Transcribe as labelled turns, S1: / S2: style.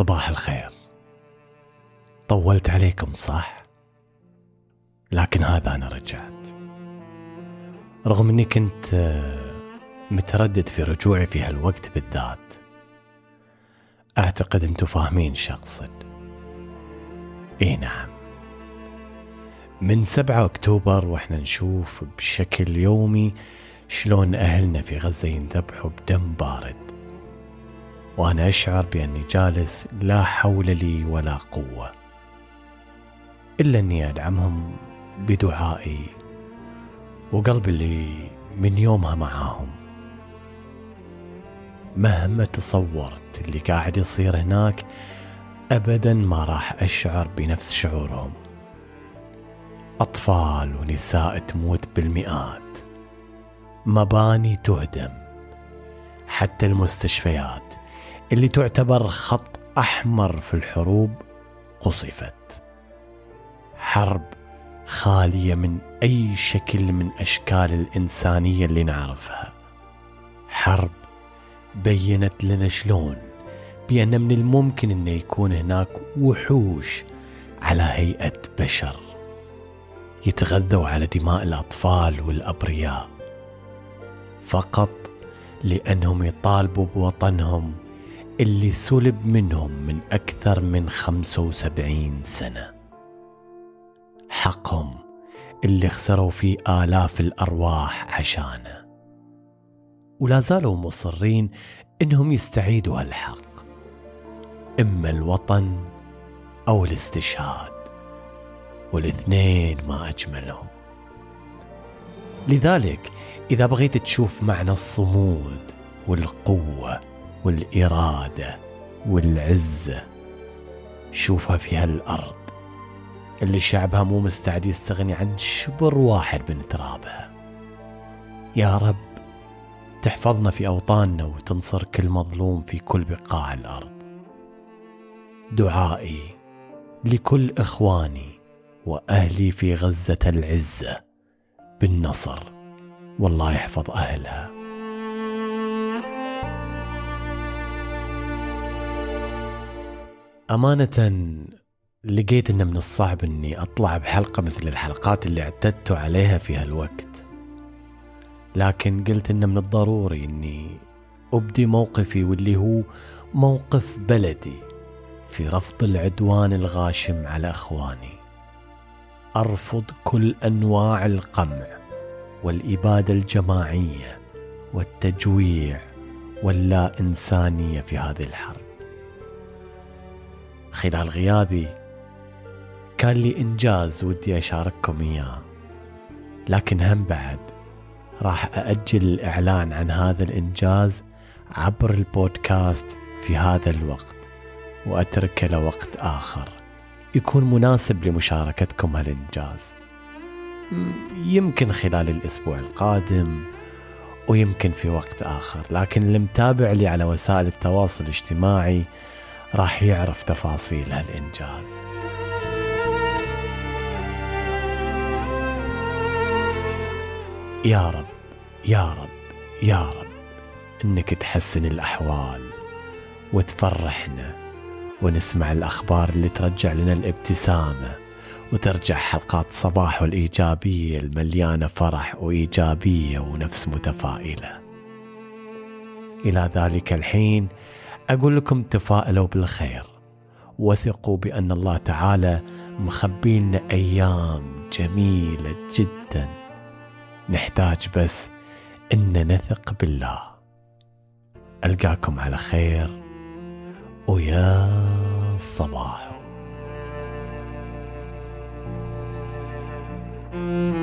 S1: صباح الخير. طولت عليكم صح؟ لكن هذا أنا رجعت. رغم إني كنت آه، متردد في رجوعي في هالوقت بالذات. أعتقد أنتم فاهمين شخصد إي نعم. من 7 أكتوبر وإحنا نشوف بشكل يومي شلون أهلنا في غزة ينذبحوا بدم بارد. وأنا أشعر بأني جالس لا حول لي ولا قوة إلا أني أدعمهم بدعائي وقلبي اللي من يومها معاهم مهما تصورت اللي قاعد يصير هناك أبدا ما راح أشعر بنفس شعورهم. أطفال ونساء تموت بالمئات. مباني تهدم. حتى المستشفيات. اللي تعتبر خط أحمر في الحروب قصفت. حرب خالية من أي شكل من أشكال الإنسانية اللي نعرفها. حرب بينت لنا شلون؟ بأن من الممكن انه يكون هناك وحوش على هيئة بشر يتغذوا على دماء الأطفال والأبرياء. فقط لأنهم يطالبوا بوطنهم اللي سلب منهم من أكثر من 75 سنة. حقهم اللي خسروا فيه آلاف الأرواح عشانه. ولا زالوا مصرين إنهم يستعيدوا هالحق إما الوطن أو الاستشهاد والاثنين ما أجملهم. لذلك إذا بغيت تشوف معنى الصمود والقوة والإرادة والعزة شوفها في هالأرض. اللي شعبها مو مستعد يستغني عن شبر واحد من ترابها. يا رب تحفظنا في أوطاننا وتنصر كل مظلوم في كل بقاع الأرض. دعائي لكل إخواني وأهلي في غزة العزة بالنصر. والله يحفظ أهلها. أمانة لقيت أنه من الصعب أني أطلع بحلقة مثل الحلقات اللي اعتدت عليها في هالوقت. لكن قلت أنه من الضروري أني أبدي موقفي واللي هو موقف بلدي في رفض العدوان الغاشم على أخواني. أرفض كل أنواع القمع والإبادة الجماعية والتجويع واللا إنسانية في هذه الحرب. خلال غيابي. كان لي إنجاز ودي أشارككم إياه. لكن هم بعد راح أأجل الإعلان عن هذا الإنجاز عبر البودكاست في هذا الوقت وأتركه لوقت آخر. يكون مناسب لمشاركتكم هالإنجاز. يمكن خلال الأسبوع القادم ويمكن في وقت آخر. لكن اللي متابع لي على وسائل التواصل الاجتماعي راح يعرف تفاصيل هالإنجاز. يا رب يا رب يا رب إنك تحسن الأحوال وتفرحنا ونسمع الأخبار اللي ترجع لنا الابتسامة وترجع حلقات صباح الايجابيه المليانة فرح وإيجابية ونفس متفائلة. إلى ذلك الحين أقول لكم تفائلوا بالخير. وثقوا بأن الله تعالى مخبي لنا أيام جميلة جدا. نحتاج بس أن نثق بالله. ألقاكم على خير ويا صباح. thank you